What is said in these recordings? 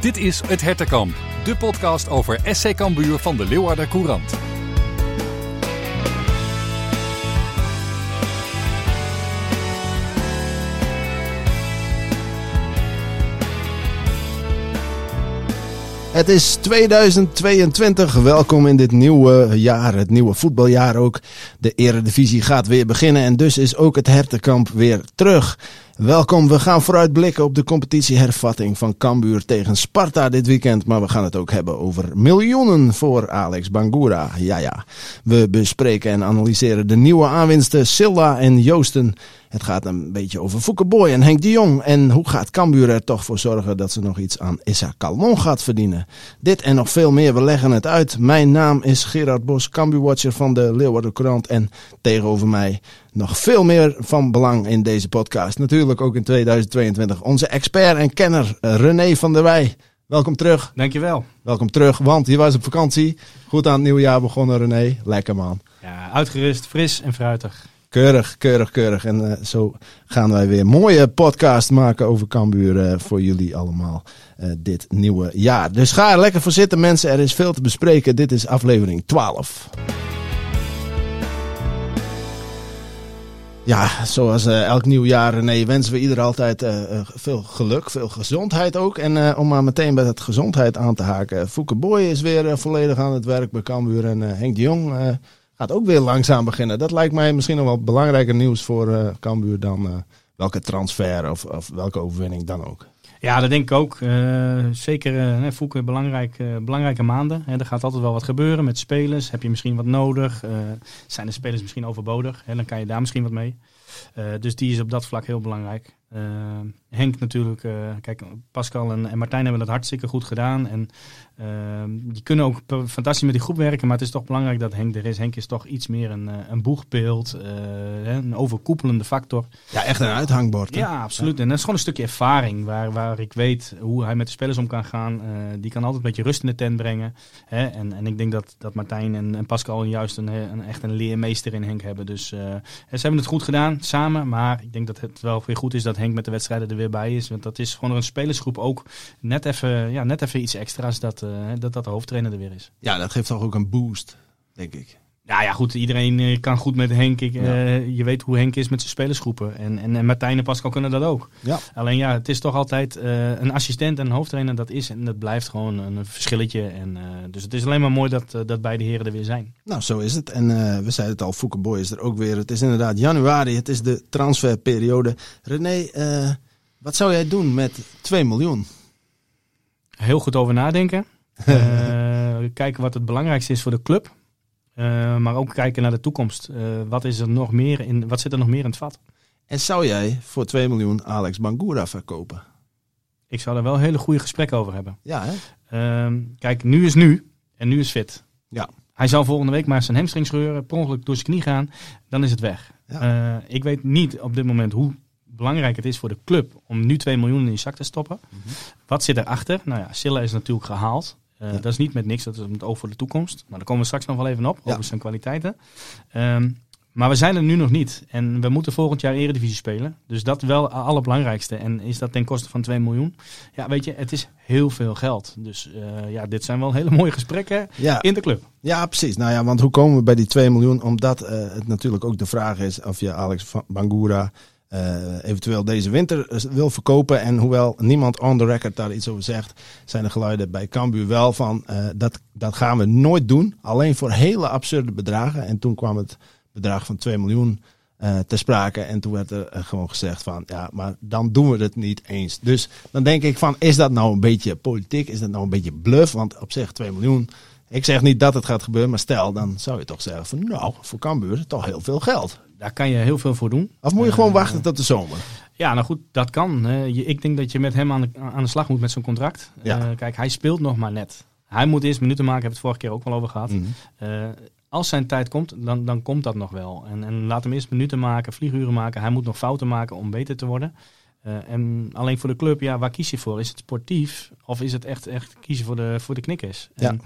Dit is Het Hertenkamp, de podcast over SC Cambuur van de Leeuwarder Courant. Het is 2022. Welkom in dit nieuwe jaar, het nieuwe voetbaljaar ook. De Eredivisie gaat weer beginnen en dus is ook het Hertenkamp weer terug. Welkom, we gaan vooruitblikken op de competitiehervatting van Cambuur tegen Sparta dit weekend. Maar we gaan het ook hebben over miljoenen voor Alex Bangura. Ja, ja. We bespreken en analyseren de nieuwe aanwinsten Silla en Joosten. Het gaat een beetje over Foukeboy en Henk de Jong. En hoe gaat Cambuur er toch voor zorgen dat ze nog iets aan Issa Calmon gaat verdienen? Dit en nog veel meer, we leggen het uit. Mijn naam is Gerard Bos, Cambuurwatcher van de Leeuwarden Courant. En tegenover mij nog veel meer van belang in deze podcast. Natuurlijk ook in 2022 onze expert en kenner René van der Wij. Welkom terug. Dankjewel. Welkom terug, want je was op vakantie. Goed aan het nieuwe jaar begonnen René. Lekker man. Ja, uitgerust, fris en fruitig. Keurig, keurig, keurig. En uh, zo gaan wij weer een mooie podcast maken over Cambuur uh, voor jullie allemaal uh, dit nieuwe jaar. Dus ga er lekker voor zitten mensen, er is veel te bespreken. Dit is aflevering 12. Ja, zoals elk nieuw jaar nee, wensen we ieder altijd veel geluk, veel gezondheid ook. En om maar meteen bij dat gezondheid aan te haken. Fouke Boy is weer volledig aan het werk bij Cambuur. En Henk de Jong gaat ook weer langzaam beginnen. Dat lijkt mij misschien nog wel belangrijker nieuws voor Cambuur dan welke transfer of, of welke overwinning dan ook. Ja, dat denk ik ook. Uh, zeker uh, belangrijk, uh, belangrijke maanden. Hè, er gaat altijd wel wat gebeuren met spelers. Heb je misschien wat nodig? zijn de spelers misschien overbodig? Hè, dan kan je daar misschien wat mee. dus die is op dat vlak heel belangrijk. Henk natuurlijk, kijk, Pascal en, en, Martijn hebben dat hartstikke goed gedaan. En die kunnen ook fantastisch met die groep werken. Maar het is toch belangrijk dat Henk er is. Henk is toch iets meer een, een boegbeeld, een overkoepelende factor. Ja, echt een uithangbord. Hè? Ja, absoluut. Ja. En dat is gewoon een stukje ervaring waar, waar ik weet hoe hij met de spelers om kan gaan. Uh, die kan altijd een beetje rust in de tent brengen. Hè? En, en ik denk dat, dat Martijn en, en Pascal juist een, een, echt een leermeester in Henk hebben. Dus uh, ze hebben het goed gedaan samen. Maar ik denk dat het wel weer goed is dat Henk met de wedstrijden er weer bij is. Want dat is gewoon een spelersgroep ook net even, ja, net even iets extra's dat, uh, dat, dat de hoofdtrainer er weer is. Ja, dat geeft toch ook een boost, denk ik. Ja, ja, goed. Iedereen kan goed met Henk. Ik, ja. uh, je weet hoe Henk is met zijn spelersgroepen. En, en, en Martijn en Pascal kunnen dat ook. Ja. Alleen ja, het is toch altijd uh, een assistent en een hoofdtrainer. Dat is en dat blijft gewoon een verschilletje. En, uh, dus het is alleen maar mooi dat, dat beide heren er weer zijn. Nou, zo is het. En we zeiden het al, Foukeboy is er ook weer. Het is inderdaad januari. Het is de transferperiode. René, wat zou jij doen met 2 miljoen? Heel goed over nadenken. kijken wat het belangrijkste is voor de club. Uh, maar ook kijken naar de toekomst. Uh, wat, is er nog meer in, wat zit er nog meer in het vat? En zou jij voor 2 miljoen Alex Bangura verkopen? Ik zou er wel hele goede gesprekken over hebben. Ja, hè? Uh, kijk, nu is nu en nu is fit. Ja. Hij zou volgende week maar zijn hamstring scheuren, per ongeluk door zijn knie gaan, dan is het weg. Ja. ik weet niet op dit moment hoe belangrijk het is voor de club om nu 2 miljoen in je zak te stoppen. Mm -hmm. Wat zit erachter? Nou ja, Silla is natuurlijk gehaald. Uh, ja. Dat is niet met niks, dat is met oog voor de toekomst. Maar daar komen we straks nog wel even op, ja. over zijn kwaliteiten. Um, maar we zijn er nu nog niet. En we moeten volgend jaar Eredivisie spelen. Dus dat wel het allerbelangrijkste. En is dat ten koste van 2 miljoen? Ja, weet je, het is heel veel geld. Dus uh, ja, dit zijn wel hele mooie gesprekken ja. in de club. Ja, precies. Nou ja, want hoe komen we bij die 2 miljoen? Omdat uh, het natuurlijk ook de vraag is of je Alex Bangura eventueel deze winter wil verkopen. En hoewel niemand on the record daar iets over zegt, zijn de geluiden bij Cambuur wel van uh, dat, dat gaan we nooit doen. Alleen voor hele absurde bedragen. En toen kwam het bedrag van 2 miljoen uh, ter sprake. En toen werd er gewoon gezegd van ja, maar dan doen we het niet eens. Dus dan denk ik van is dat nou een beetje politiek? Is dat nou een beetje bluff? Want op zich 2 miljoen. Ik zeg niet dat het gaat gebeuren, maar stel, dan zou je toch zeggen van nou, voor Cambuur toch heel veel geld. Daar kan je heel veel voor doen. Of moet je gewoon uh, wachten tot de zomer? Ja, nou goed, dat kan. Ik denk dat je met hem aan de, aan de slag moet met zo'n contract. Ja. Uh, kijk, hij speelt nog maar net. Hij moet eerst minuten maken, hebben we het vorige keer ook wel over gehad. Mm -hmm. als zijn tijd komt, dan, dan komt dat nog wel. En, en laat hem eerst minuten maken, vlieguren maken. Hij moet nog fouten maken om beter te worden. en alleen voor de club, ja, waar kies je voor? Is het sportief of is het echt, echt kiezen voor de, voor de knikkers? Ja. En,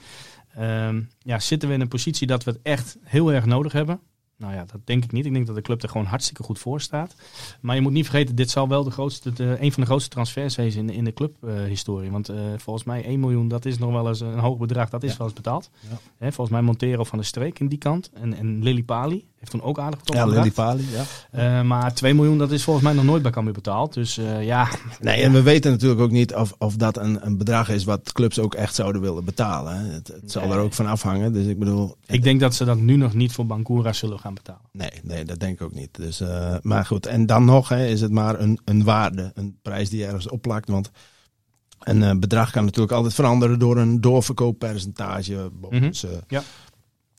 Um, ja, zitten we in een positie dat we het echt heel erg nodig hebben? Nou ja, dat denk ik niet. Ik denk dat de club er gewoon hartstikke goed voor staat. Maar je moet niet vergeten, dit zal wel de grootste, de, een van de grootste transfers zijn in, in de clubhistorie. Want uh, volgens mij 1 miljoen, dat is nog wel eens een hoog bedrag, dat is ja. wel eens betaald. Ja. Hè, volgens mij Montero van de Streek in die kant. En, en Lily Pali heeft toen ook aardig Ja, Lily Pali, ja. Uh, maar 2 miljoen, dat is volgens mij nog nooit bij Cambuur betaald. Dus uh, ja. Nee, en we weten natuurlijk ook niet of, of dat een, een bedrag is wat clubs ook echt zouden willen betalen. Het, het zal er ook van afhangen. Dus ik bedoel... Ik denk dat ze dat nu nog niet voor Bancura zullen gaan betalen. Nee, nee dat denk ik ook niet. Dus, uh, maar goed, en dan nog hè, is het maar een, een waarde, een prijs die ergens opplakt. Want een bedrag kan natuurlijk altijd veranderen door een doorverkooppercentage. Mm -hmm. ja.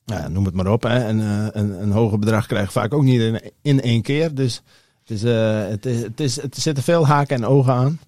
Ja. noem het maar op. Hè. En, uh, een, een hoger bedrag krijg je vaak ook niet in, in één keer. Dus het, is, het, is, het, is, het zitten veel haken en ogen aan.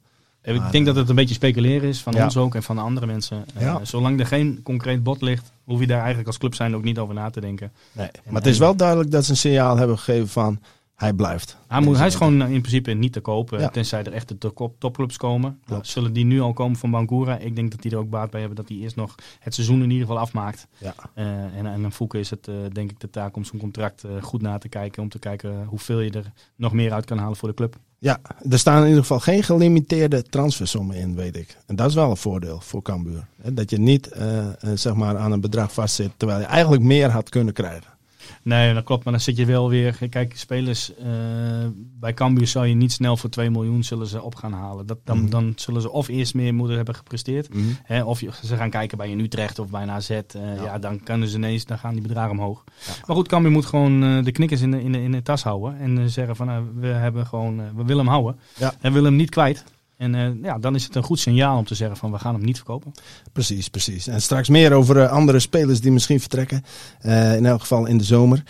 Ik denk dat het een beetje speculeren is van ja. ons ook en van de andere mensen. Ja. Uh, zolang er geen concreet bod ligt, hoef je daar eigenlijk als club zijn ook niet over na te denken. Nee, maar het is wel duidelijk dat ze een signaal hebben gegeven van hij blijft. Hij, moet, hij is gewoon in principe niet te kopen, ja. tenzij er echt de top, topclubs komen. Nou, zullen die nu al komen van Bangura? Ik denk dat die er ook baat bij hebben dat hij eerst nog het seizoen in ieder geval afmaakt. Ja. Uh, en, en een Fouke is het uh, denk ik de taak om zijn contract uh, goed na te kijken. Om te kijken hoeveel je er nog meer uit kan halen voor de club. Ja, er staan in ieder geval geen gelimiteerde transfersommen in, weet ik. En dat is wel een voordeel voor Cambuur. Dat je niet zeg maar aan een bedrag vastzit, terwijl je eigenlijk meer had kunnen krijgen. Nee, dat klopt. Maar dan zit je wel weer... Kijk, spelers uh, bij Cambuur zou je niet snel voor 2 miljoen zullen ze op gaan halen. Dat, dan, mm. dan zullen ze of eerst meer moeten hebben gepresteerd. Mm. Hè, of je, ze gaan kijken bij een Utrecht of bij een AZ. Uh, ja. ja. dan kunnen ze ineens... Dan gaan die bedragen omhoog. Ja. Maar goed, Cambuur moet gewoon uh, de knikkers in de, in, de, in de tas houden. En zeggen van, we hebben gewoon... we willen hem houden. Ja. En we willen hem niet kwijt. En uh, ja, dan is het een goed signaal om te zeggen van we gaan hem niet verkopen. Precies, precies. En straks meer over uh, andere spelers die misschien vertrekken. Uh, in elk geval in de zomer.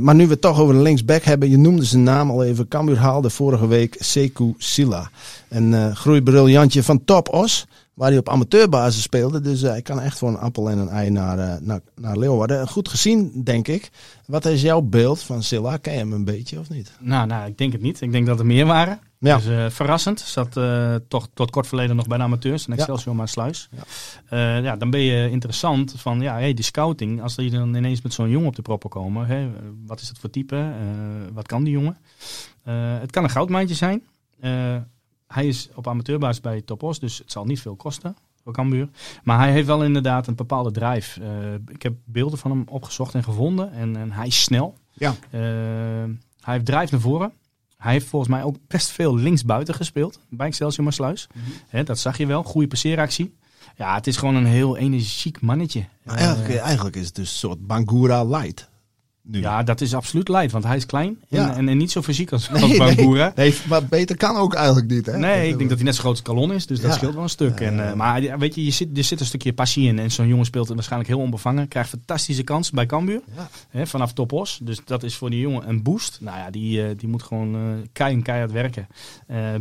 maar nu we het toch over een linksback hebben. Je noemde zijn naam al even. Cambuur haalde vorige week Sekou Silla. Een groeibriljantje van Top Os. Waar hij op amateurbasis speelde. Dus hij kan echt voor een appel en een ei naar, naar, naar Leeuwarden. Goed gezien, denk ik. Wat is jouw beeld van Silla? Ken je hem een beetje of niet? Nou, nou ik denk het niet. Ik denk dat er meer waren. Ja. Dus uh, verrassend. Zat uh, toch tot kort verleden nog bij de amateurs. En Excelsior ja. maar sluis. Ja. Uh, ja, dan ben je interessant van ja, hey, die scouting. Als je dan ineens met zo'n jongen op de proppen komen. Hey, wat is het voor type? wat kan die jongen? het kan een goudmijntje zijn. hij is op amateurbasis bij Topos. Dus het zal niet veel kosten voor Cambuur. Maar hij heeft wel inderdaad een bepaalde drive. ik heb beelden van hem opgezocht en gevonden. En, en hij is snel. Ja. hij heeft drive naar voren. Hij heeft volgens mij ook best veel linksbuiten gespeeld bij Excelsior Maasluis. Mm -hmm. dat zag je wel. Goede passeeractie. Ja, het is gewoon een heel energiek mannetje. Nou, eigenlijk, uh, eigenlijk, is het dus een soort Bangura light. Nu. Ja, dat is absoluut light, want hij is klein en, ja. en, en, niet zo fysiek als, nee, als Bangura. Nee, nee, maar beter kan ook eigenlijk niet. Hè? Nee, ik denk dat hij net zo groot als Kalon is, dus dat scheelt wel een stuk. En, uh, maar weet je, je zit, er zit een stukje passie in. En zo'n jongen speelt waarschijnlijk heel onbevangen. Krijgt fantastische kans bij Cambuur, hè, vanaf Topos. Dus dat is voor die jongen een boost. Nou ja, die, uh, die moet gewoon uh, keihard, keihard werken.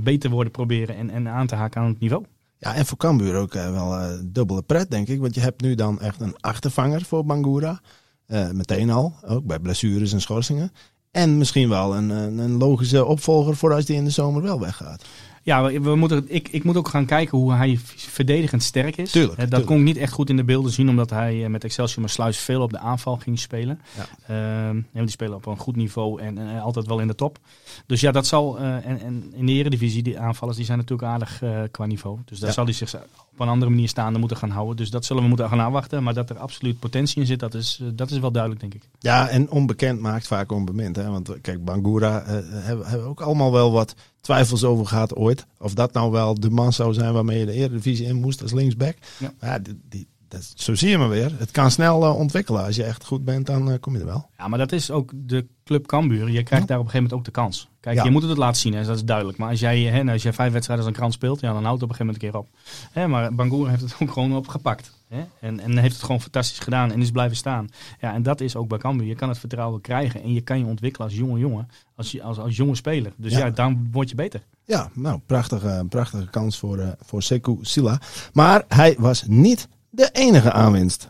beter worden proberen en, en aan te haken aan het niveau. Ja, en voor Cambuur ook wel dubbele pret, denk ik. Want je hebt nu dan echt een achtervanger voor Bangura. Uh, meteen al, ook bij blessures en schorsingen. En misschien wel een, een logische opvolger voor als die in de zomer wel weggaat. Ja, we moeten, ik, ik moet ook gaan kijken hoe hij verdedigend sterk is. Tuurlijk, dat tuurlijk. kon ik niet echt goed in de beelden zien, omdat hij met Excelsior maar Sluis veel op de aanval ging spelen. Ja. Uh, die spelen op een goed niveau en, en, altijd wel in de top. Dus ja, dat zal. Uh, en, en, in de Eredivisie, die aanvallers, die zijn natuurlijk aardig qua niveau. Dus daar ja. zal hij zich op een andere manier staande moeten gaan houden. Dus dat zullen we moeten gaan afwachten. Maar dat er absoluut potentie in zit, dat is, dat is wel duidelijk, denk ik. Ja, en onbekend maakt vaak onbemind. Hè? Want kijk, Bangura hebben, hebben ook allemaal wel wat twijfels over gehad ooit. Of dat nou wel de man zou zijn waarmee je de Eredivisie in moest als linksback. Ja. Maar ja, die, die, dat, zo zie je maar weer. Het kan snel uh, ontwikkelen. Als je echt goed bent, dan uh, kom je er wel. Ja, maar dat is ook de club Cambuur. Je krijgt ja. daar op een gegeven moment ook de kans. Kijk, ja. je moet het laten zien, hè, dat is duidelijk. Maar als jij, hè, als jij vijf wedstrijden als een krant speelt, ja, dan houdt het op een gegeven moment een keer op. Hè, maar Bangour heeft het ook gewoon opgepakt. Hè, en, en heeft het gewoon fantastisch gedaan en is blijven staan. Ja, en dat is ook bij Cambuur. Je kan het vertrouwen krijgen en je kan je ontwikkelen als jonge jongen, als, als, als jonge speler. Dus ja. ja, dan word je beter. Ja, nou, prachtige, prachtige kans voor, uh, voor Sekou Silla. Maar hij was niet de enige aanwinst.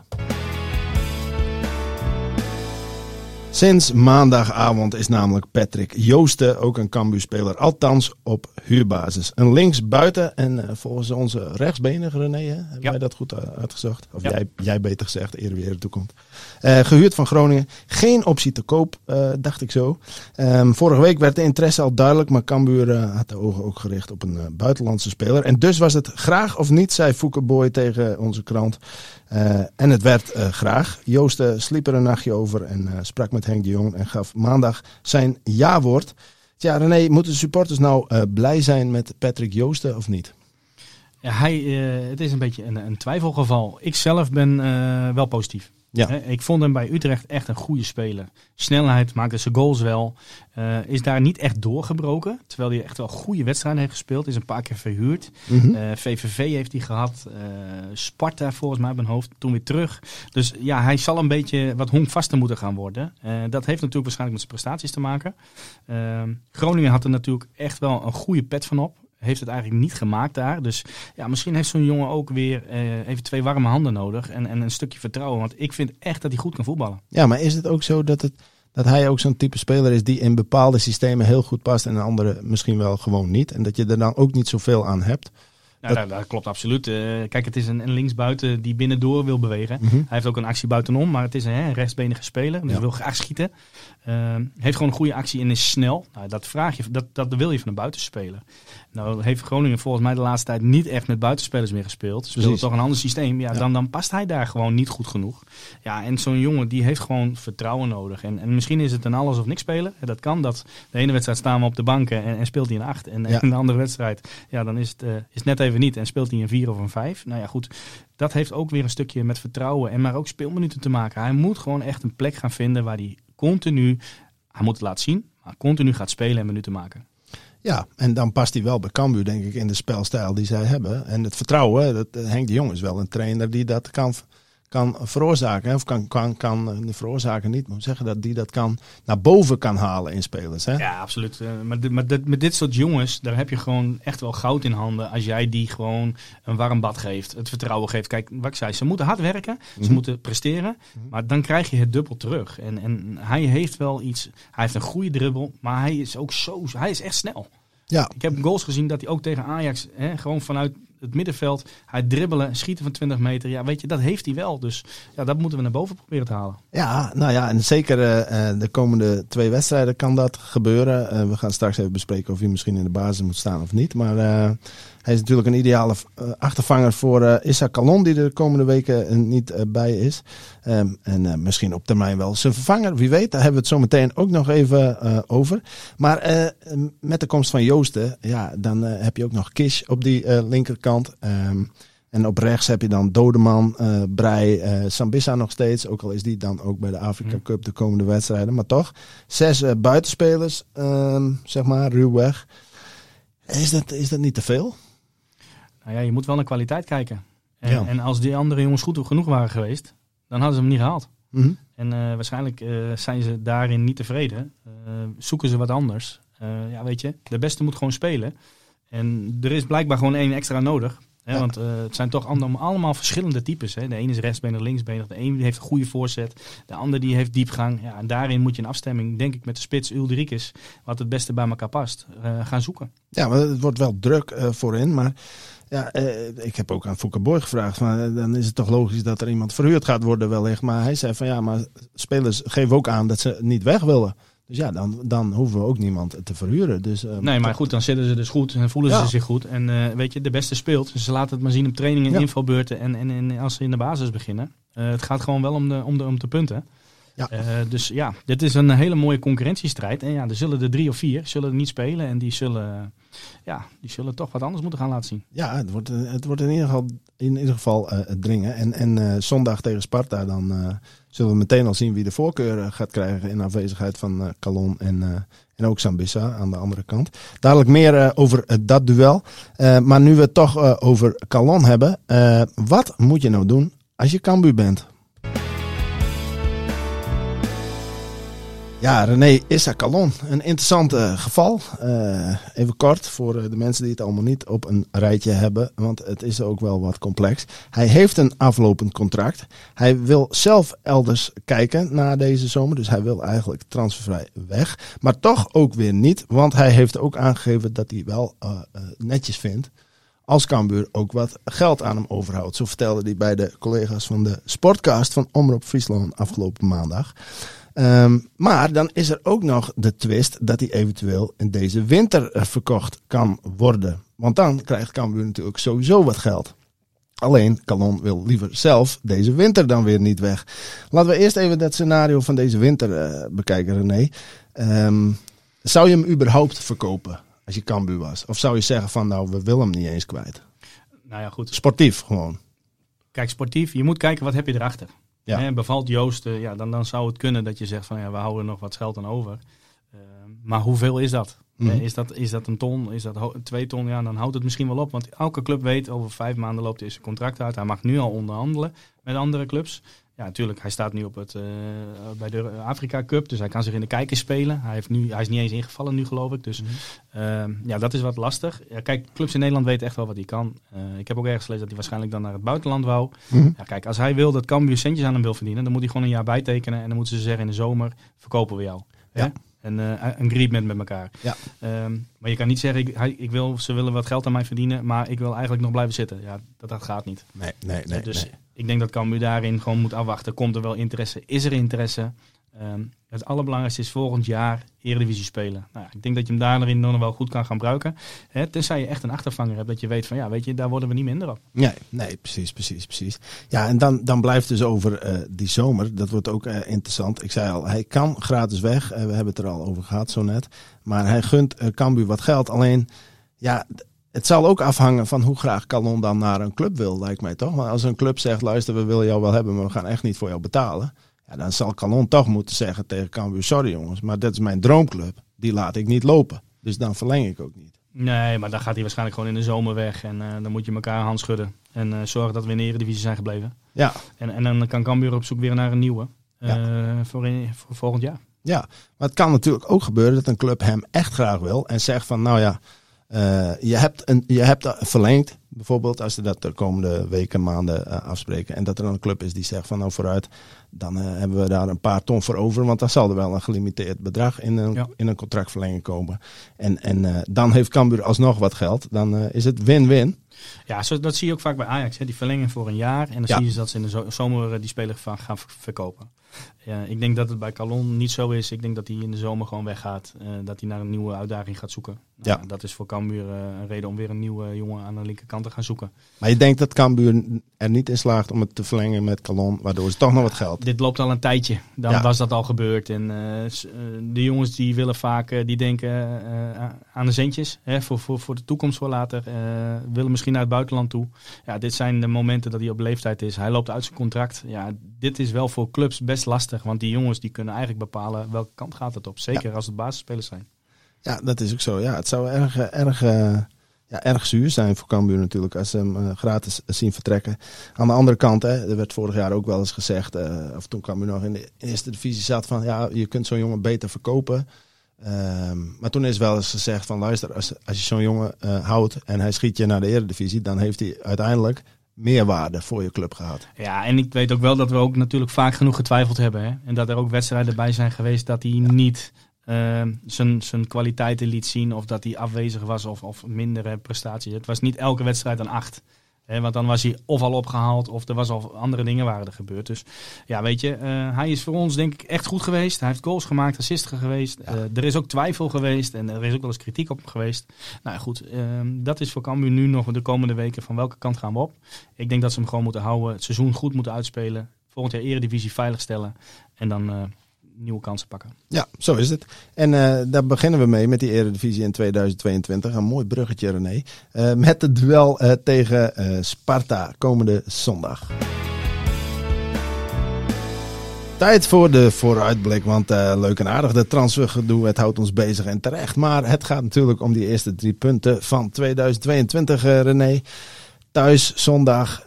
Sinds maandagavond is namelijk Patrick Joosten ook een Cambuur-speler, althans op huurbasis. Een linksbuiten en uh, volgens onze rechtsbenige René, hè, hebben Ja. wij dat goed uh, uitgezocht? Of Ja. jij, jij beter gezegd, eer wie er toekomt. Uh, gehuurd van Groningen, geen optie te koop, uh, dacht ik zo. Um, vorige week werd de interesse al duidelijk, maar Cambuur uh, had de ogen ook gericht op een buitenlandse speler. En dus was het graag of niet, zei Boy tegen onze krant. Uh, en het werd uh, graag. Joosten sliep er een nachtje over en sprak met Henk de Jong en gaf maandag zijn ja-woord. Ja, René, moeten supporters nou blij zijn met Patrick Joosten of niet? Hij, het is een beetje een, een twijfelgeval. Ik zelf ben wel positief. Ja. Ik vond hem bij Utrecht echt een goede speler. Snelheid, maakte zijn goals wel. Uh, is daar niet echt doorgebroken. Terwijl hij echt wel goede wedstrijden heeft gespeeld. Is een paar keer verhuurd. Mhm. Mm -hmm. VVV heeft hij gehad. Uh, Sparta volgens mij op mijn hoofd. Toen weer terug. Dus ja, hij zal een beetje wat honkvaster moeten gaan worden. Dat heeft natuurlijk waarschijnlijk met zijn prestaties te maken. Groningen had er natuurlijk echt wel een goede pet van op heeft het eigenlijk niet gemaakt daar. Dus ja, misschien heeft zo'n jongen ook weer uh, even twee warme handen nodig. En, en een stukje vertrouwen. Want ik vind echt dat hij goed kan voetballen. Ja, maar is het ook zo dat, het, dat hij ook zo'n type speler is die in bepaalde systemen heel goed past en in andere misschien wel gewoon niet? En dat je er dan ook niet zoveel aan hebt? Nou, dat... Dat, dat, klopt absoluut. Uh, kijk, het is een, een linksbuiten die binnendoor wil bewegen. Mhm. Hij heeft ook een actie buitenom, maar het is een hè, rechtsbenige speler. Dus Ja. wil graag schieten. Uh, heeft gewoon een goede actie en is snel. Nou, dat, vraag je, dat, dat wil je van een buitenspeler. Nou heeft Groningen volgens mij de laatste tijd niet echt met buitenspelers meer gespeeld. Ze speelden toch een ander systeem. Ja, Ja. Dan, dan past hij daar gewoon niet goed genoeg. Ja, en zo'n jongen die heeft gewoon vertrouwen nodig. En, en misschien is het een alles of niks spelen. Dat kan. Dat de ene wedstrijd staan we op de banken en, en speelt hij een 8. En, Ja. en de andere wedstrijd, ja, dan is het, uh, is het net even niet. En speelt hij een 4 of een 5. Nou ja, goed. Dat heeft ook weer een stukje met vertrouwen en maar ook speelminuten te maken. Hij moet gewoon echt een plek gaan vinden waar hij continu, hij moet het laten zien, maar continu gaat spelen en minuten maken. Ja, en dan past hij wel bij Cambuur, denk ik, in de spelstijl die zij hebben. En het vertrouwen, dat, eh, Henk de Jong is wel een trainer die dat kan, kan veroorzaken. Of kan, kan, kan eh, veroorzaken niet, maar zeggen dat die dat kan naar boven kan halen in spelers. Hè? Ja, absoluut. Uh, maar dit, maar dit, met dit soort jongens, daar heb je gewoon echt wel goud in handen. Als jij die gewoon een warm bad geeft, het vertrouwen geeft. Kijk, wat ik zei, ze moeten hard werken, ze Mhm. moeten presteren. Maar dan krijg je het dubbel terug. En, en hij heeft wel iets, hij heeft een goede dribbel, maar hij is ook zo, hij is echt snel. Ja, Ik heb goals gezien dat hij ook tegen Ajax, hè, gewoon vanuit het middenveld, hij dribbelen, schieten van 20 meter. Ja, weet je, dat heeft hij wel. Dus ja, dat moeten we naar boven proberen te halen. ja, nou ja, en zeker uh, de komende twee wedstrijden kan dat gebeuren. Uh, we gaan straks even bespreken of hij misschien in de basis moet staan of niet. Maar hij is natuurlijk een ideale achtervanger voor uh, Issa Kalon, die er de komende weken niet bij is. Um, en misschien op termijn wel zijn vervanger, wie weet. Daar hebben we het zo meteen ook nog even over. Maar met de komst van Joosten, ja, dan heb je ook nog Kish op die uh, linkerkant. Um, en op rechts heb je dan Dodeman, uh, Brei, uh, Sambissa nog steeds. Ook al is die dan ook bij de Afrika Mm. Cup de komende wedstrijden. Maar toch, zes uh, buitenspelers, um, zeg maar, ruwweg. Is dat, is dat niet te veel? Nou ja, je moet wel naar kwaliteit kijken. En, Ja. en als die andere jongens goed genoeg waren geweest, dan hadden ze hem niet gehaald. Mm -hmm. En uh, waarschijnlijk uh, zijn ze daarin niet tevreden. Uh, zoeken ze wat anders. Ja, weet je, de beste moet gewoon spelen. En er is blijkbaar gewoon één extra nodig. Hè, Ja. Want uh, het zijn toch allemaal, allemaal verschillende types. Hè. De ene is rechtsbenig, linksbenig. De ene heeft een goede voorzet. De ander die heeft diepgang. Ja, en daarin moet je een afstemming, denk ik, met de spits Ulrikes, wat het beste bij elkaar past, uh, gaan zoeken. Ja, maar het wordt wel druk uh, voorin. Maar ja, ik heb ook aan Fouke Boy gevraagd. Maar dan is het toch logisch dat er iemand verhuurd gaat worden wellicht. Maar hij zei van ja, maar spelers geven ook aan dat ze niet weg willen. Dus ja, dan, dan hoeven we ook niemand te verhuren. Dus, uh, nee, maar goed, dan zitten ze dus goed en voelen Ja. ze zich goed. En uh, weet je, de beste speelt. Dus ze laten het maar zien op trainingen en Ja. invalbeurten en, en, en als ze in de basis beginnen. Uh, het gaat gewoon wel om de, om de, om de punten. Ja. Uh, dus ja, dit is een hele mooie concurrentiestrijd. En ja, er zullen er drie of vier zullen er niet spelen. En die zullen, ja, die zullen toch wat anders moeten gaan laten zien. Ja, het wordt, het wordt in ieder geval, in ieder geval uh, dringen. En, en uh, zondag tegen Sparta, dan zullen we meteen al zien wie de voorkeur gaat krijgen in aanwezigheid van Calon en, en ook Sambissa aan de andere kant. Dadelijk meer over dat duel. Maar nu we het toch over Calon hebben, wat moet je nou doen als je Cambuur bent? Ja, René Issa Calon. Een interessant uh, geval. Uh, even kort voor uh, de mensen die het allemaal niet op een rijtje hebben. Want het is ook wel wat complex. Hij heeft een aflopend contract. Hij wil zelf elders kijken na deze zomer. Dus hij wil eigenlijk transfervrij weg. Maar toch ook weer niet. Want hij heeft ook aangegeven dat hij wel netjes vindt. Als Cambuur ook wat geld aan hem overhoudt. Zo vertelde hij bij de collega's van de Sportcast van Omroep Friesland afgelopen maandag. Um, maar dan is er ook nog de twist dat hij eventueel in deze winter eh, verkocht kan worden. Want dan krijgt Cambuur natuurlijk sowieso wat geld. Alleen, Calon wil liever zelf deze winter dan weer niet weg. Laten we eerst even dat scenario van deze winter uh, bekijken, René. Um, zou je hem überhaupt verkopen als je Cambuur was? Of zou je zeggen van, nou, we willen hem niet eens kwijt? Nou ja, goed. Sportief gewoon. Kijk, sportief. Je moet kijken, wat heb je erachter? Ja. bevalt Joost, ja, dan, dan zou het kunnen dat je zegt van ja, we houden nog wat geld aan over. Uh, maar hoeveel is dat? Mhm. is dat? Is dat een ton? Is dat twee ton? Ja, dan houdt het misschien wel op. Want elke club weet, over vijf maanden loopt zijn contract uit. Hij mag nu al onderhandelen met andere clubs. Ja, natuurlijk. Hij staat nu op het, uh, bij de Afrika Cup. Dus hij kan zich in de kijkers spelen. Hij, heeft nu, hij is niet eens ingevallen nu, geloof ik. Dus mm ja, dat is wat lastig. Ja, kijk, clubs in Nederland weten echt wel wat hij kan. Uh, ik heb ook ergens gelezen dat hij waarschijnlijk dan naar het buitenland wou. Mhm. ja, kijk, als hij wil dat Cambuur centjes aan hem wil verdienen, dan moet hij gewoon een jaar bijtekenen. En dan moeten ze zeggen in de zomer, verkopen we jou. Ja. En uh, een agreement met elkaar. Ja. Um, maar je kan niet zeggen, ik, hij, ik wil, ze willen wat geld aan mij verdienen, maar ik wil eigenlijk nog blijven zitten. Ja, dat, dat gaat niet. Nee, nee, nee. Dus nee. ik denk dat Cambuur daarin gewoon moet afwachten. Komt er wel interesse? Is er interesse? Um, het allerbelangrijkste is volgend jaar Eredivisie spelen. Nou, ik denk dat je hem daarin nog wel goed kan gaan gebruiken. Hè, tenzij je echt een achtervanger hebt. Dat je weet van ja, weet je, daar worden we niet minder op. Nee, nee precies, precies, precies. Ja, en dan, dan blijft dus over uh, die zomer. Dat wordt ook uh, interessant. Ik zei al, hij kan gratis weg. Uh, we hebben het er al over gehad zo net. Maar hij gunt Cambuur wat geld. Alleen, ja, het zal ook afhangen van hoe graag Calon dan naar een club wil, lijkt mij toch. Maar als een club zegt, luister, we willen jou wel hebben, maar we gaan echt niet voor jou betalen ja, dan zal Calon toch moeten zeggen tegen Cambuur, sorry jongens, maar dit is mijn droomclub. Die laat ik niet lopen. Dus dan verleng ik ook niet. Nee, maar dan gaat hij waarschijnlijk gewoon in de zomer weg. En uh, dan moet je elkaar hand schudden. En uh, zorgen dat we in de Eredivisie zijn gebleven. Ja. En, en dan kan Cambuur op zoek weer naar een nieuwe. Uh, ja. voor, in, voor volgend jaar. Ja, maar het kan natuurlijk ook gebeuren dat een club hem echt graag wil. En zegt van, nou ja, je, hebt een, je hebt verlengd. Bijvoorbeeld als ze dat de komende weken, maanden afspreken. En dat er dan een club is die zegt van, nou vooruit dan uh, hebben we daar een paar ton voor over. Want dan zal er wel een gelimiteerd bedrag in een, in een contractverlenging komen. En, en dan heeft Cambuur alsnog wat geld. Dan is het win-win. Ja, zo, dat zie je ook vaak bij Ajax. Hè. Die verlengen voor een jaar. En dan ja. zie je dat ze in de zomer die speler gaan verkopen. Ja, ik denk dat het bij Calon niet zo is. Ik denk dat hij in de zomer gewoon weggaat. Uh, dat hij naar een nieuwe uitdaging gaat zoeken. Nou, ja. Dat is voor Cambuur uh, een reden om weer een nieuwe jongen aan de linkerkant te gaan zoeken. Maar je denkt dat Cambuur er niet in slaagt om het te verlengen met Calon, waardoor ze toch nog wat geld. Dit loopt al een tijdje. Dan ja. was dat al gebeurd. En uh, de jongens die willen vaak, die denken aan de centjes. Hè, voor, voor, voor de toekomst voor later. willen misschien naar het buitenland toe. Ja, dit zijn de momenten dat hij op leeftijd is. Hij loopt uit zijn contract. Ja, dit is wel voor clubs best lastig. Want die jongens die kunnen eigenlijk bepalen welke kant gaat het op. Zeker als het basisspelers zijn. Ja, dat is ook zo. Ja, het zou erg, erg, ja, erg zuur zijn voor Cambuur natuurlijk als ze hem uh, gratis zien vertrekken. Aan de andere kant, hè, er werd vorig jaar ook wel eens gezegd, uh, of toen Cambuur nog in de eerste divisie zat, van ja, je kunt zo'n jongen beter verkopen. Um, maar toen is wel eens gezegd van luister, als, als je zo'n jongen houdt en hij schiet je naar de eredivisie, dan heeft hij uiteindelijk meerwaarde voor je club gehad. Ja, en ik weet ook wel dat we ook natuurlijk vaak genoeg getwijfeld hebben. Hè? En dat er ook wedstrijden bij zijn geweest dat hij ja. niet uh, zijn, zijn kwaliteiten liet zien. Of dat hij afwezig was of, of mindere prestaties. Het was niet elke wedstrijd een acht. He, want dan was hij of al opgehaald of er was al andere dingen waren er gebeurd. Dus ja, weet je, uh, hij is voor ons denk ik echt goed geweest. Hij heeft goals gemaakt, assisten geweest. Ja. Uh, er is ook twijfel geweest en er is ook wel eens kritiek op hem geweest. Nou goed, uh, dat is voor Cambuur nu nog de komende weken van welke kant gaan we op. Ik denk dat ze hem gewoon moeten houden, het seizoen goed moeten uitspelen. Volgend jaar eredivisie veiligstellen en dan nieuwe kansen pakken. Ja, zo is het. En uh, daar beginnen we mee met die Eredivisie in 2022. Een mooi bruggetje, René. Uh, met het duel uh, tegen Sparta komende zondag. Tijd voor de vooruitblik, want leuk en aardig de transfergedoe, het houdt ons bezig en terecht. Maar het gaat natuurlijk om die eerste drie punten van 2022, René. Thuis, zondag,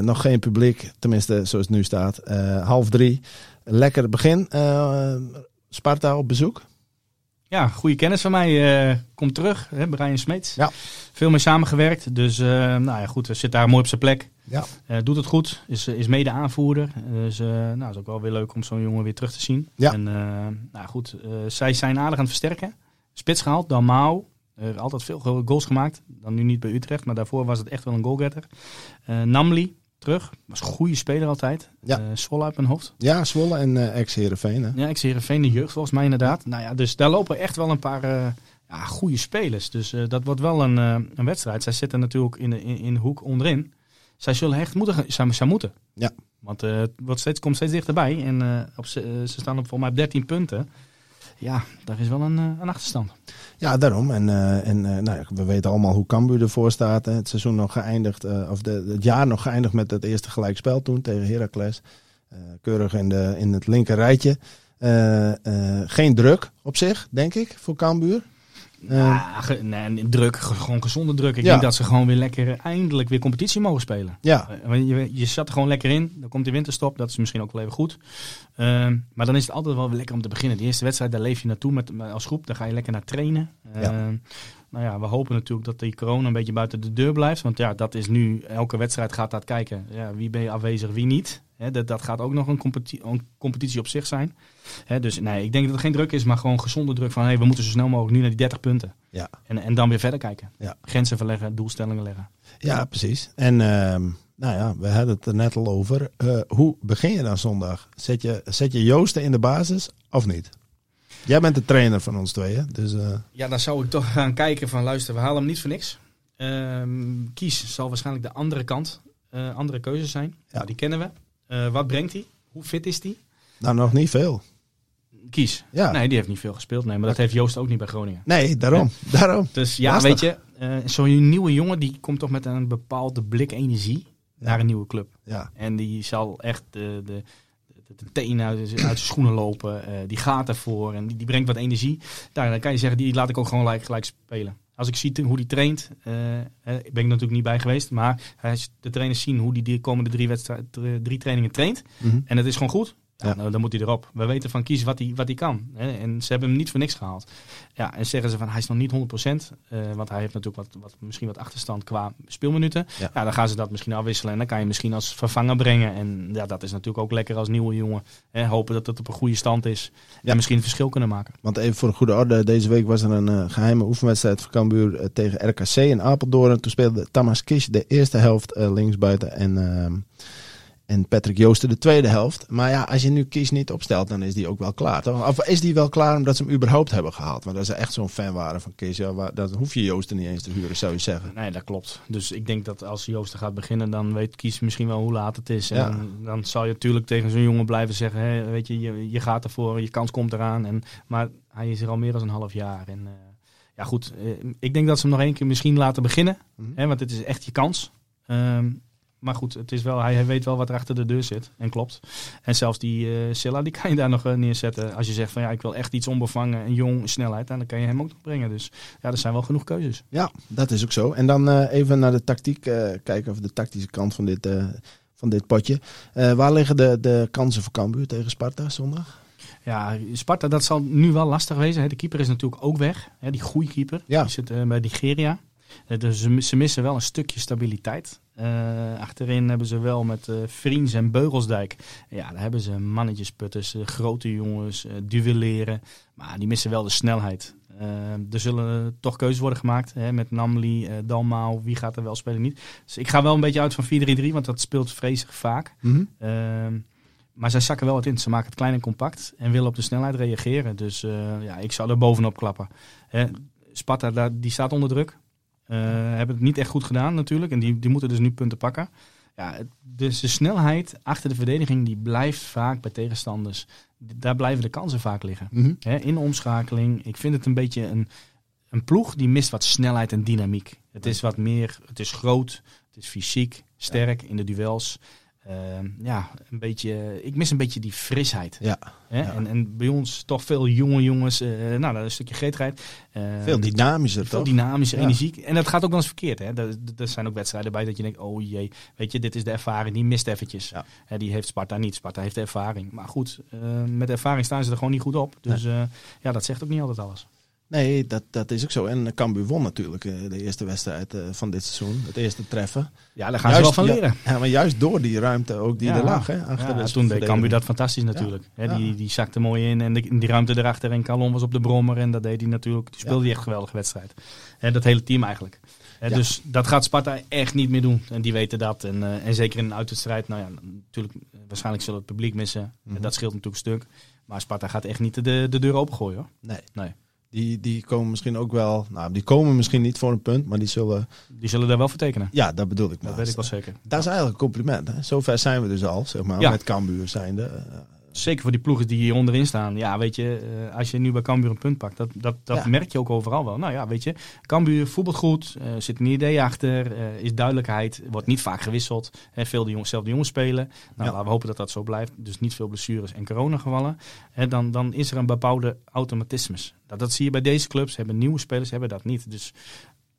nog geen publiek, tenminste zoals het nu staat, half drie lekker begin. Uh, Sparta op bezoek. Ja, goede kennis van mij uh, komt terug. Hè, Brian Smeets. Ja. Veel mee samengewerkt. Dus uh, nou ja, goed, zit daar mooi op zijn plek. Ja. Uh, doet het goed. Is, is mede aanvoerder. Dus nou, is ook wel weer leuk om zo'n jongen weer terug te zien. Ja. En nou goed, zij zijn aardig aan het versterken. Spits gehaald, dan Mao. altijd veel goals gemaakt. Dan nu niet bij Utrecht, maar daarvoor was het echt wel een goalgetter. Namli, terug. Was een goede speler altijd. Ja. Uh, Zwolle uit mijn hoofd. Ja, Zwolle en uh, ex-Herenveen. Ja, ex-Herenveen, de jeugd volgens mij inderdaad. Nou ja, dus daar lopen echt wel een paar uh, ja, goede spelers. Dus dat wordt wel een, een wedstrijd. Zij zitten natuurlijk in de, in, in de hoek onderin. Zij zullen echt moeten. Zij, zij moeten. Ja. Want het wordt steeds, komt steeds dichterbij. En op, ze staan op volgens mij op 13 punten. Ja, daar is wel een, een achterstand. Ja, daarom. En, uh, en uh, nou ja, we weten allemaal hoe Cambuur ervoor staat. Het seizoen nog geëindigd, of de, het jaar nog geëindigd met het eerste gelijkspel toen tegen Heracles. keurig in, de, in het linker rijtje. geen druk op zich, denk ik, voor Cambuur. Ja, ge, nee, druk, gewoon gezonde druk. Ik Ja. denk dat ze gewoon weer lekker eindelijk weer competitie mogen spelen. Ja, Uh, je, je zat er gewoon lekker in. Dan komt die winterstop. Dat is misschien ook wel even goed. Ehm, maar dan is het altijd wel weer lekker om te beginnen. De eerste wedstrijd, daar leef je naartoe met, met- als groep. Daar ga je lekker naar trainen. Ja. Ehm, nou ja, we hopen natuurlijk dat die corona een beetje buiten de deur blijft. Want ja, dat is nu, elke wedstrijd gaat dat kijken. Ja, wie ben je afwezig, wie niet. Hè, dat, dat gaat ook nog een competitie, een competitie op zich zijn. Hè, dus nee, ik denk dat het geen druk is, maar gewoon gezonde druk van... Hey, we moeten zo snel mogelijk nu naar die 30 punten. Ja. En, en dan weer verder kijken. Ja. Grenzen verleggen, doelstellingen leggen. ja precies. En ehm, nou ja, we hadden het er net al over. Eh, hoe begin je dan zondag? Zet je, zet je Joosten in de basis of niet? Jij bent de trainer van ons tweeën. Dus eh, Ja, dan zou ik toch gaan kijken van luister, we halen hem niet voor niks. Ehm, kies zal waarschijnlijk de andere kant, eh, andere keuze zijn. Nou, die kennen we. Eh, wat brengt hij? Hoe fit is hij? nou nog niet veel. Kies. Ja. Nee, die heeft niet veel gespeeld. Nee, maar dat heeft Joost ook niet bij Groningen. Nee, daarom. daarom. Dus ja, Lastig. weet je, eh, zo'n nieuwe jongen die komt toch met een bepaalde blik energie naar een nieuwe club. Ja, En die zal echt de, de, de, de tenen uit, uit zijn schoenen lopen. Eh, die gaat ervoor en die, die brengt wat energie. Daar, dan kan je zeggen, die laat ik ook gewoon gelijk, gelijk spelen. Als ik zie hoe die traint, eh, ben ik natuurlijk niet bij geweest. Maar als de trainers zien hoe die de komende drie, wedstrijd, drie trainingen traint. Mhm. En het is gewoon goed. Ja, nou, dan moet hij erop. We weten van Kies wat hij, wat hij kan. Hè. En ze hebben hem niet voor niks gehaald. Ja, en zeggen ze van hij is nog niet 100%. eh want hij heeft natuurlijk wat, wat, misschien wat achterstand qua speelminuten. Ja. Ja. dan gaan ze dat misschien afwisselen. En dan kan je misschien als vervanger brengen. En ja, dat is natuurlijk ook lekker als nieuwe jongen. Hè. Hopen dat het op een goede stand is. Ja. En misschien een verschil kunnen maken. Want even voor de goede orde, deze week was er een eh, geheime oefenwedstrijd van Cambuur eh, tegen RKC in Apeldoorn. En toen speelde Thomas Kish de eerste helft linksbuiten en, ehm, en Patrick Joosten de tweede helft. Maar ja, als je nu Kish niet opstelt, dan is die ook wel klaar. Toch? Of is die wel klaar omdat ze hem überhaupt hebben gehaald? Want dat ze echt zo'n fan waren van Kish. Ja, waar, dat hoef je Joosten niet eens te huren, zou je zeggen. Nee, dat klopt. Dus ik denk dat als Joost er gaat beginnen, dan weet Kies misschien wel hoe laat het is. Ja. En dan zal je natuurlijk tegen zo'n jongen blijven zeggen, weet je, je, je gaat ervoor, je kans komt eraan. En, maar hij is er al meer dan een half jaar. En eh, ja goed, eh, ik denk dat ze hem nog één keer misschien laten beginnen. Mhm. Hè, want het is echt je kans. Ehm, maar goed, het is wel, hij, hij weet wel wat er achter de deur zit. En klopt. En zelfs die eh Silla, die kan je daar nog eh, neerzetten. Als je zegt van ja, ik wil echt iets onbevangen en jong, snelheid. En dan kan je hem ook nog brengen. Dus ja, er zijn wel genoeg keuzes. Ja, dat is ook zo. En dan eh, even naar de tactiek kijken, of de tactische kant van dit, van dit potje. Waar liggen de, de kansen voor Cambuur tegen Sparta zondag? Ja, Sparta, dat zal nu wel lastig wezen. De keeper is natuurlijk ook weg. Die goede keeper. Ja. Die zit bij Nigeria. Dus ze missen wel een stukje stabiliteit. Eh, achterin hebben ze wel met Vriends en Beugelsdijk. Ja, daar hebben ze mannetjesputters, eh, grote jongens, duelleren. Maar die missen wel de snelheid. Er zullen toch keuzes worden gemaakt hè, met Namli, Dalmau. Wie gaat er wel spelen, niet. Dus ik ga wel een beetje uit van 4-3-3, want dat speelt vreselijk vaak. Ehm, maar zij zakken wel wat in. Ze maken het klein en compact en willen op de snelheid reageren. Dus ja, ik zou er bovenop klappen. Hè, Sparta, daar, die staat onder druk. Eh, hebben het niet echt goed gedaan natuurlijk. En die, die moeten dus nu punten pakken. Ja, dus de snelheid achter de verdediging die blijft vaak bij tegenstanders. Daar blijven de kansen vaak liggen. Mhm. In de omschakeling. Ik vind het een beetje een, een ploeg die mist wat snelheid en dynamiek. Het is wat meer, het is groot, het is fysiek, sterk in de duels. Ehm, ja, een beetje, ik mis een beetje die frisheid. Ja. En, en bij ons toch veel jonge jongens, eh, nou, dat is een stukje gretigheid. Eh, Veel dynamischer, veel toch? dynamische Ja. energie. En dat gaat ook wel eens verkeerd. Hè? Er, zijn ook wedstrijden bij dat je denkt, oh jee, weet je, dit is de ervaring, die mist eventjes. Ja. Hè, die heeft Sparta niet. Sparta heeft de ervaring. Maar goed, eh, met ervaring staan ze er gewoon niet goed op. Dus ja, dat zegt ook niet altijd alles. Nee, dat, dat is ook zo. En Cambuur won natuurlijk eh, de eerste wedstrijd eh, van dit seizoen. Het eerste treffen. Ja, daar gaan ze wel van leren. Ja, maar juist door die ruimte ook die Ja. er lag. Hè, achter Ja, de toen deed. Cambuur dat fantastisch natuurlijk. Die, die zakte mooi in en de, die ruimte erachter. En Calon was op de brommer en dat deed hij natuurlijk. Die speelde hij echt een geweldige wedstrijd. Dat hele team eigenlijk. Dus dat gaat Sparta echt niet meer doen. En die weten dat. En, eh, en zeker in een uitwedstrijd. Nou ja, natuurlijk, waarschijnlijk zullen het publiek missen. Mhm. En dat scheelt natuurlijk een stuk. Maar Sparta gaat echt niet de, de deur opengooien hoor. Nee. Nee. Die, die komen misschien ook wel. Nou, die komen misschien niet voor een punt, maar die zullen. Die zullen daar wel voor tekenen. Ja, dat bedoel ik. Dat maar. weet ik wel zeker. Dat is eigenlijk een compliment. Hè? Zover zijn we dus al, zeg maar, Ja. met Cambuur zijnde. Zeker voor die ploegen die hier onderin staan. Ja, weet je, eh, als je nu bij Cambuur een punt pakt, dat, dat, dat Ja. merk je ook overal wel. Nou ja, weet je, Cambuur voetbalt goed, eh zit een idee achter, eh, is duidelijkheid, wordt niet vaak gewisseld. Veel de jongens, zelf de jongens spelen. Nou, Ja. laten we hopen dat dat zo blijft. Dus niet veel blessures en coronagevallen. Dan, dan is er een bepaalde automatismes. Dat, dat zie je bij deze clubs. Hebben nieuwe spelers hebben dat niet. Dus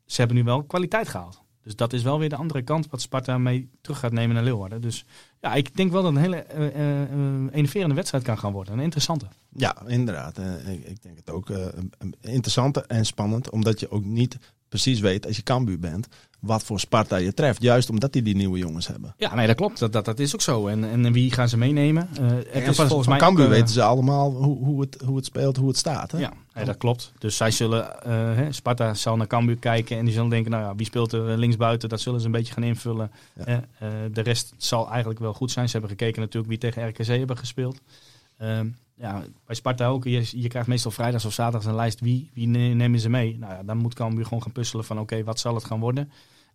ze hebben nu wel kwaliteit gehaald. Dus dat is wel weer de andere kant wat Sparta mee terug gaat nemen naar Leeuwarden. Dus ja, ik denk wel dat een hele eh, enerverende wedstrijd kan gaan worden. Een interessante. ja, inderdaad. Ik, ik denk het ook. interessant en spannend, omdat je ook niet precies weet, als je Cambuur bent, wat voor Sparta je treft. Juist omdat die die nieuwe jongens hebben. Ja, nee, dat klopt. Dat, dat, dat is ook zo. En, en wie gaan ze meenemen? Het En is volgens mij Cambuur eh, weten ze allemaal hoe, hoe, het, hoe het speelt, hoe het staat. Hè? Ja, nee, dat klopt. Dus zij zullen, eh, hè, Sparta zal naar Cambuur kijken en die zullen denken, nou ja, wie speelt er linksbuiten? Dat zullen ze een beetje gaan invullen. Ja. De rest zal eigenlijk wel goed zijn. Ze hebben gekeken natuurlijk wie tegen RKC hebben gespeeld. Ehm, ja, bij Sparta ook. Je, je krijgt meestal vrijdags of zaterdags een lijst wie, wie ne- nemen ze mee. Nou ja, dan moet Cambuur gewoon gaan puzzelen van oké, wat zal het gaan worden?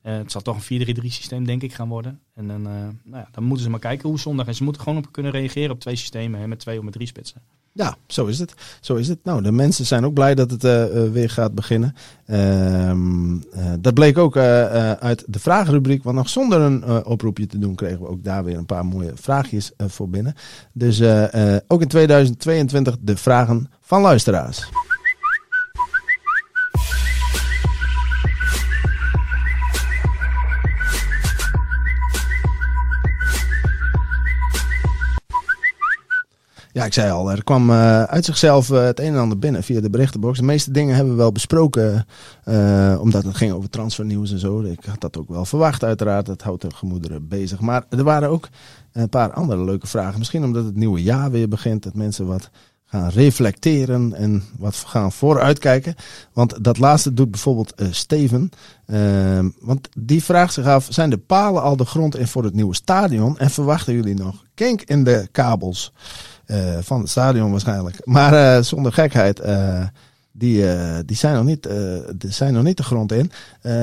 Eh, het zal toch een 4-3-3 systeem denk ik gaan worden. En dan, eh, nou ja, dan moeten ze maar kijken hoe zondag. En ze moeten gewoon op kunnen reageren op twee systemen. Hè, met twee of met drie spitsen. Ja, zo is het. Zo is het. Nou, de mensen zijn ook blij dat het eh, weer gaat beginnen. Ehm, eh, dat bleek ook uit de vragenrubriek. Want nog zonder een oproepje te doen, kregen we ook daar weer een paar mooie vraagjes voor binnen. Dus ook in 2022 de vragen van luisteraars. Ja, ik zei al, er kwam eh, uit zichzelf eh, het een en ander binnen via de berichtenbox. De meeste dingen hebben we wel besproken, eh, omdat het ging over transfernieuws en zo. Ik had dat ook wel verwacht, uiteraard. Dat houdt de gemoederen bezig. Maar er waren ook een paar andere leuke vragen. Misschien omdat het nieuwe jaar weer begint, dat mensen wat gaan reflecteren en wat gaan vooruitkijken. Want dat laatste doet bijvoorbeeld eh, Steven. Ehm, want die vraagt zich af, zijn de palen al de grond in voor het nieuwe stadion? En verwachten jullie nog kink in de kabels? Eh, van het stadion waarschijnlijk. Maar eh, zonder gekheid, die, die, zijn nog niet, die zijn nog niet de grond in.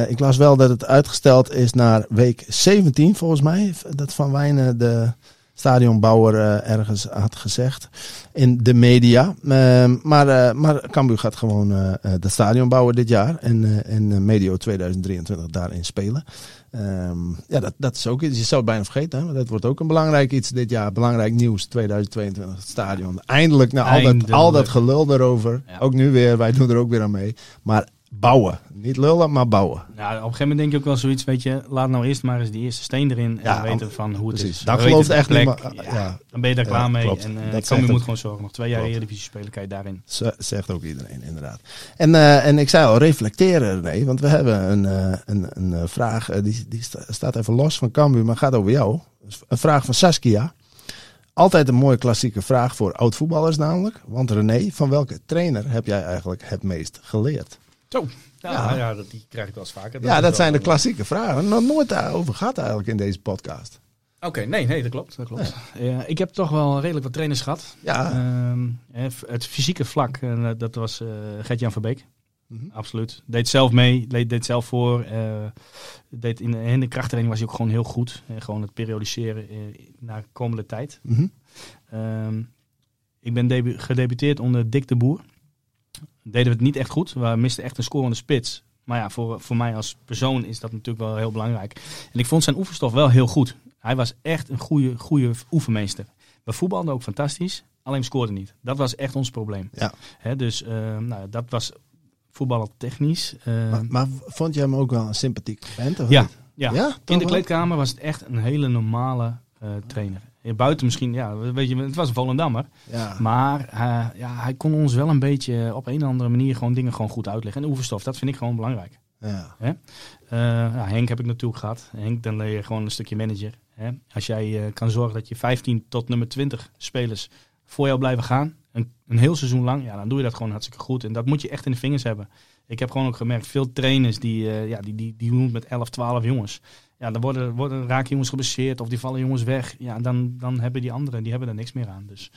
Ik las wel dat het uitgesteld is naar week 17 volgens mij. Dat Van Wijnen de stadionbouwer eh, ergens had gezegd in de media. Ehm, maar, eh maar Cambuur gaat gewoon eh de stadion bouwen dit jaar. En, en medio 2023 daarin spelen. Ehm, ja, dat, dat is ook iets. Je zou het bijna vergeten. Hè? Maar dat wordt ook een belangrijk iets dit jaar. Belangrijk nieuws 2022. Het stadion. Eindelijk na al dat, al dat gelul erover. Ja. Ook nu weer. Wij doen er ook weer aan mee. Maar bouwen. Niet lullen, maar bouwen. Nou, op een gegeven moment denk je ook wel zoiets, weet je, laat nou eerst maar eens die eerste steen erin en Ja, weten we van hoe het precies. is. Dan gelooft echt plek. Ja, ja. Dan ben je daar klaar mee. klopt. En Dat uh, Cambuur ook- moet gewoon zorgen. Nog twee jaar Klopt. Eredivisie spelen kan je daarin. Z- Zegt ook iedereen, inderdaad. En, eh, en ik zei al, reflecteren, nee, want we hebben een, eh, een, een eh, vraag, eh, die, die sta- staat even los van Cambuur, maar gaat over jou. Een vraag van Saskia. Altijd een mooie klassieke vraag voor oud-voetballers namelijk. Want René, van welke trainer heb jij eigenlijk het meest geleerd? Zo. Ja, Ja. ja. dat, die krijg ik wel eens vaker. ja, dat zijn de klassieke vragen. Nog nooit daarover gehad eigenlijk in deze podcast. Oké, nee, nee, dat klopt. Dat klopt. Ja, ik heb toch wel redelijk wat trainers gehad. Ja, Ehm, hè, het fysieke vlak, en, eh, dat was eh Gert-Jan van Beek. Mhm. Absoluut. Deed zelf mee, deed, deed zelf voor. eh, deed in, in de krachttraining was hij ook gewoon heel goed. En gewoon het periodiseren eh, naar komende tijd. Mhm. Ehm, ik ben debu- gedebuteerd onder Dick de Boer. Deden we het niet echt goed. We misten echt een scorende spits. Maar ja, voor, voor mij als persoon is dat natuurlijk wel heel belangrijk. En ik vond zijn oefenstof wel heel goed. Hij was echt een goede, goede oefenmeester. We voetbalden ook fantastisch, alleen scoorden niet. Dat was echt ons probleem. Ja. Dus eh, nou, dat was voetballen technisch. eh, Maar, maar vond je hem ook wel een sympathiek vent? Ja. ja. ja In de kleedkamer was het echt een hele normale eh, trainer. Buiten misschien, ja, weet je, het was een Volendammer. Ja. Maar eh, ja, hij kon ons wel een beetje op een of andere manier gewoon dingen gewoon goed uitleggen. En oefenstof, dat vind ik gewoon belangrijk. ja. Eh, ja, Henk heb ik natuurlijk gehad. Henk, dan leer je gewoon een stukje manager. Hè. Als jij eh, kan zorgen dat je 15 tot nummer 20 spelers voor jou blijven gaan, een, een heel seizoen lang, ja, dan doe je dat gewoon hartstikke goed. En dat moet je echt in de vingers hebben. Ik heb gewoon ook gemerkt, veel trainers die, ja, die, die, die doen het met 11, 12 jongens. Ja, dan worden, worden, raken jongens geblesseerd of die vallen jongens weg. Ja, dan, dan hebben die anderen, die hebben er niks meer aan. Dus,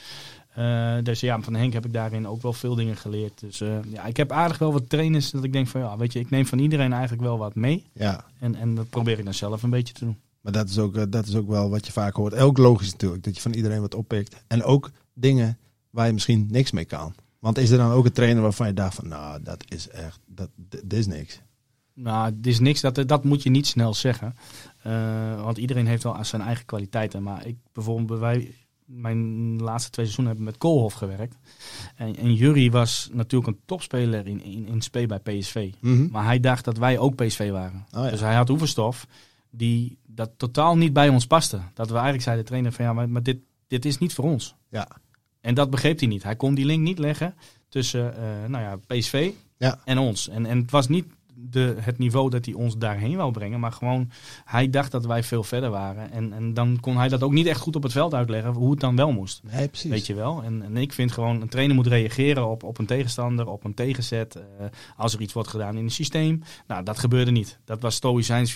eh, dus ja, van Henk heb ik daarin ook wel veel dingen geleerd. Dus eh, ja, ik heb aardig wel wat trainers dat ik denk van ja, weet je, ik neem van iedereen eigenlijk wel wat mee. ja. En, en dat probeer ik dan zelf een beetje te doen. Maar dat is, ook, eh, dat is ook wel wat je vaak hoort. En Ook logisch natuurlijk, dat je van iedereen wat oppikt. En ook dingen waar je misschien niks mee kan. Want is er dan ook een trainer waarvan je dacht van, nou, dat is echt, dat, dit is niks. Nou, het is niks, dat, dat moet je niet snel zeggen. Eh, want iedereen heeft wel zijn eigen kwaliteiten. Maar ik bijvoorbeeld, wij, mijn laatste twee seizoenen hebben met Koolhof gewerkt. En, en Jury was natuurlijk een topspeler in, in, in SP bij PSV. Mhm. Maar hij dacht dat wij ook PSV waren. Oh ja. Dus hij had oefenstof die dat totaal niet bij ons paste. Dat we eigenlijk zeiden trainer van ja, maar, maar dit, dit is niet voor ons. Ja. En dat begreep hij niet. Hij kon die link niet leggen tussen eh, nou ja, PSV Ja. en ons. En, en het was niet de, het niveau dat hij ons daarheen wou brengen. Maar gewoon, hij dacht dat wij veel verder waren. En, en dan kon hij dat ook niet echt goed op het veld uitleggen hoe het dan wel moest. Nee, precies. Weet je wel? En, en ik vind gewoon, een trainer moet reageren op, op een tegenstander, op een tegenzet. eh, als er iets wordt gedaan in het systeem. Nou, dat gebeurde niet. Dat was Stoïcijns 4-3-3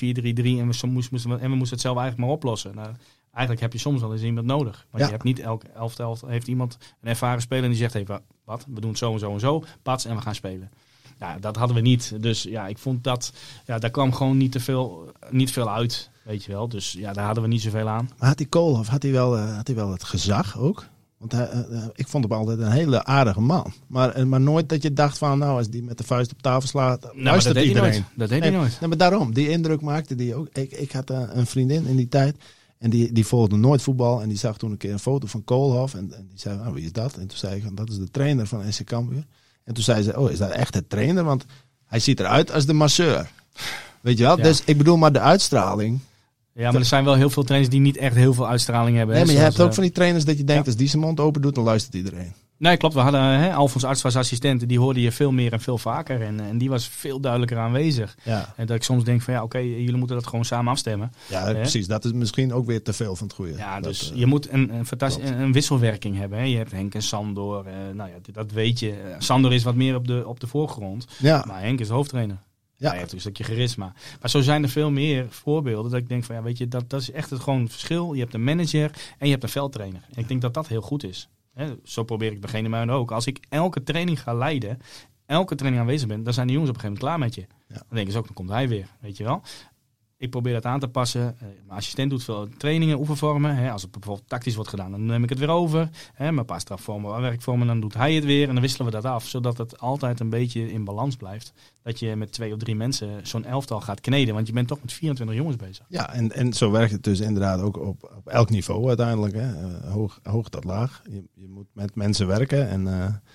en we, moesten, we- en we moesten het zelf eigenlijk maar oplossen. Nou, eigenlijk heb je soms wel eens iemand nodig. Want Ja. je hebt niet elke elftal heeft iemand een ervaren speler die zegt, hey, wa- wat, we doen het zo en zo en zo, pats en we gaan spelen. Ja, dat hadden we niet. Dus ja, ik vond dat, ja, daar kwam gewoon niet te veel, niet veel uit, weet je wel. Dus ja, daar hadden we niet zoveel aan. Maar had die Koolhof, had hij wel, eh, had hij wel het gezag ook? Want hij, eh, eh, ik vond hem altijd een hele aardige man. Maar, maar nooit dat je dacht van, nou, als die met de vuist op tafel slaat, Nou, luistert dat deed hij iedereen. nooit. Dat deed Nee, hij nooit. nee, maar daarom, die indruk maakte die ook. Ik, ik had een vriendin in die tijd en die, die volgde nooit voetbal. En die zag toen een keer een foto van Koolhof. En, en die zei, nou, wie is dat? En toen zei ik, dat is de trainer van SC Cambuur. En toen zei ze, oh, is dat echt de trainer? Want hij ziet eruit als de masseur. Weet je wel? Ja. Dus ik bedoel maar de uitstraling. Ja, maar er zijn wel heel veel trainers die niet echt heel veel uitstraling hebben. Nee, hè, maar je hebt ook van die trainers dat je denkt, ja. als die zijn mond open doet, dan luistert iedereen. Eh, Nee, klopt. We hadden hè, Alfons Arts was assistent. Die hoorde je veel meer en veel vaker. En, en die was veel duidelijker aanwezig. Ja, En dat ik soms denk van ja, oké, jullie moeten dat gewoon samen afstemmen. ja Hè? precies. Dat is misschien ook weer te veel van het goede. Ja, Dat, dus eh, je moet een, een, wisselwerking hebben. Hè. Je hebt Henk en Sandor. eh, nou ja, dat- weet je. Eh, Sandor is wat meer op de, op de voorgrond. ja, Maar Henk is hoofdtrainer. Ja. Hij heeft een stukje charisma. Maar zo zijn er veel meer voorbeelden dat ik denk van ja, weet je, dat, dat is echt het gewoon verschil. Je hebt een manager en je hebt een veldtrainer. En ik denk dat dat heel goed is. Hè, zo probeer ik bij Genemuiden ook. Als ik elke training ga leiden, elke training aanwezig ben, dan zijn de jongens op een gegeven moment klaar met je. Ja. Dan denken ze ook, dan komt hij weer, weet je wel. Ik probeer dat aan te passen. Eh, Mijn assistent doet veel trainingen, oefenvormen. Hè. Als het bijvoorbeeld tactisch wordt gedaan, dan neem ik het weer over. Hè. Mijn paar strafvormen, werkvormen, dan doet hij het weer. En dan wisselen we dat af, zodat het altijd een beetje in balans blijft. Dat je met twee of drie mensen zo'n elftal gaat kneden. Want je bent toch met 24 jongens bezig. ja en, en zo werkt het dus inderdaad ook op, op elk niveau uiteindelijk. Hè. Eh, hoog, hoog tot laag. Je, je moet met mensen werken. En, eh,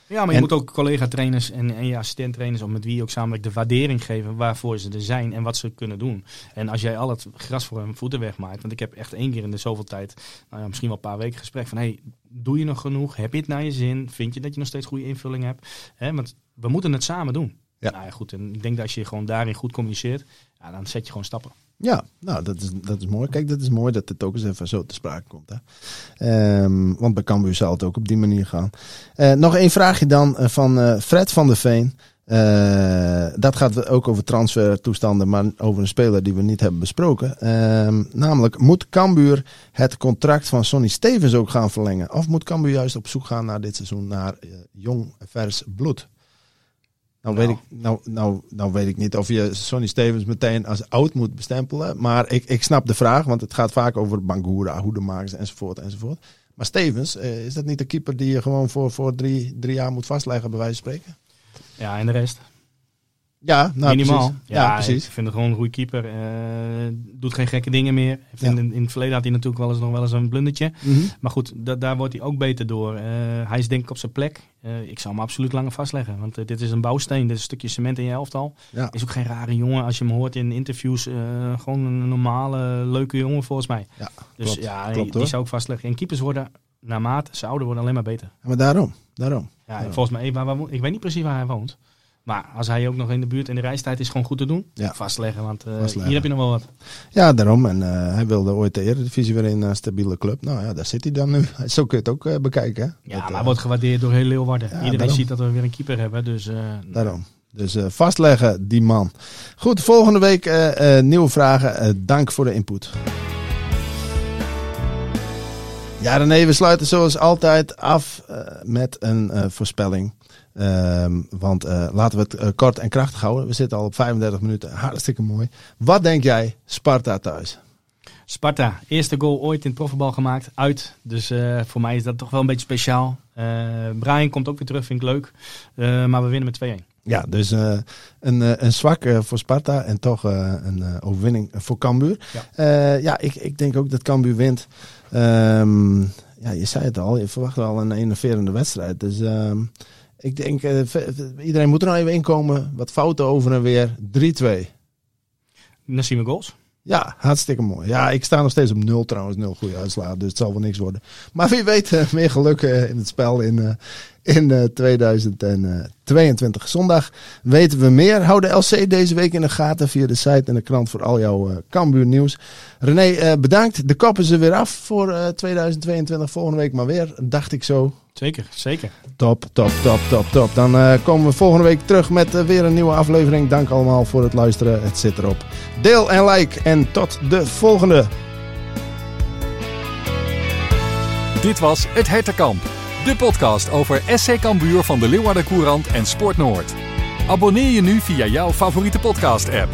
Ja, maar je En- moet ook collega-trainers en, en je assistent-trainers, of met wie je ook samen de waardering geven waarvoor ze er zijn en wat ze kunnen doen. En als jij al het gras voor hun voeten wegmaakt, want ik heb echt één keer in de zoveel tijd, nou ja, misschien wel een paar weken gesprek van, hey, doe je nog genoeg? Heb je het naar je zin? Vind je dat je nog steeds goede invulling hebt? Want we moeten het samen doen. Ja. Nou ja, goed. En ik denk dat als je gewoon daarin goed communiceert, ja, dan zet je gewoon stappen. ja, nou, dat is, dat is mooi. Kijk, dat is mooi dat het ook eens even zo te sprake komt. Hè. Ehm, want bij Cambuur zal het ook op die manier gaan. Eh, nog één vraagje dan eh, van eh, Fred van der Veen. Dat gaat ook over transfertoestanden, maar over een speler die we niet hebben besproken. Ehm, namelijk, moet Cambuur het contract van Sonny Stevens ook gaan verlengen? Of moet Cambuur juist op zoek gaan naar dit seizoen naar jong, vers bloed? Nou, Nou. Weet ik, nou, nou, nou weet ik niet of je Sonny Stevens meteen als oud moet bestempelen. Maar ik, ik snap de vraag, want het gaat vaak over Bangura, hoedemakers enzovoort enzovoort. Maar Stevens, eh, is dat niet de keeper die je gewoon voor, voor drie, drie jaar moet vastleggen, bij wijze van spreken? Ja, en de rest? Ja, nou, Minimaal. Precies. Ja, precies. Ik vind het gewoon een goede keeper. Uh, doet geen gekke dingen meer. Ja. In, in, het verleden had hij natuurlijk wel eens nog wel eens een blundertje. Mm -hmm. Maar goed, da daar wordt hij ook beter door. Uh, hij is denk ik op zijn plek. Uh, ik zal hem absoluut langer vastleggen. Want dit is een bouwsteen. Dit is een stukje cement in je elftal. Ja. Is ook geen rare jongen. Als je hem hoort in interviews. gewoon een normale, leuke jongen volgens mij. Ja, dus klopt, ja, klopt, die, die zou ik vastleggen. En keepers worden naarmate ze ouder worden alleen maar beter. Ja, maar daarom. daarom. Ja, daarom. volgens mij, waar, ik weet niet precies waar hij woont. Maar als hij ook nog in de buurt in de reistijd is, gewoon goed te doen. Ja. Vastleggen, want uh, vastleggen. hier heb je nog wel wat. Ja, daarom. En uh, hij wilde ooit de Eredivisie weer in een stabiele club. Nou ja, daar zit hij dan nu. Zo kun je het ook uh, bekijken. Hè? Ja, dat, maar wordt gewaardeerd door heel Leeuwarden. Ja, Iedereen daarom. ziet dat we weer een keeper hebben. Dus, daarom. Dus vastleggen, die man. Goed, volgende week nieuwe vragen. dank voor de input. Ja, René, we sluiten zoals altijd af met een voorspelling. Um, want uh, laten we het uh, kort en krachtig houden. We zitten al op 35 minuten. Hartstikke mooi. Wat denk jij, Sparta thuis? Sparta, eerste goal ooit in het profvoetbal gemaakt. Uit. Dus uh, voor mij is dat toch wel een beetje speciaal. Brian komt ook weer terug, vind ik leuk. maar we winnen met 2-1. Ja, dus een, een zwak voor Sparta en toch een overwinning voor Cambuur. Ja, ja ik, ik denk ook dat Cambuur wint. Um, ja, je zei het al, je verwacht wel een enerverende wedstrijd. Dus... Um, ik denk, uh, iedereen moet er nou even inkomen. Wat fouten over en weer. 3-2. Dan zien we goals. Ja, hartstikke mooi. Ja, ik sta nog steeds op nul trouwens. Nul goede uitslagen, dus het zal wel niks worden. Maar wie weet, uh, meer geluk uh, in het spel in, in 2022. Zondag weten we meer. Hou de LC deze week in de gaten via de site en de krant voor al jouw Cambuur nieuws. René, bedankt. De koppen ze weer af voor 2022. Volgende week maar weer, dacht ik zo. Zeker, zeker. Top, top, top, top, top. Dan komen we volgende week terug met weer een nieuwe aflevering. Dank allemaal voor het luisteren. Het zit erop. Deel en like en tot de volgende. Dit was Het Hertenkamp. De podcast over SC Cambuur van de Leeuwarden Courant en Sport Noord. Abonneer je nu via jouw favoriete podcast app.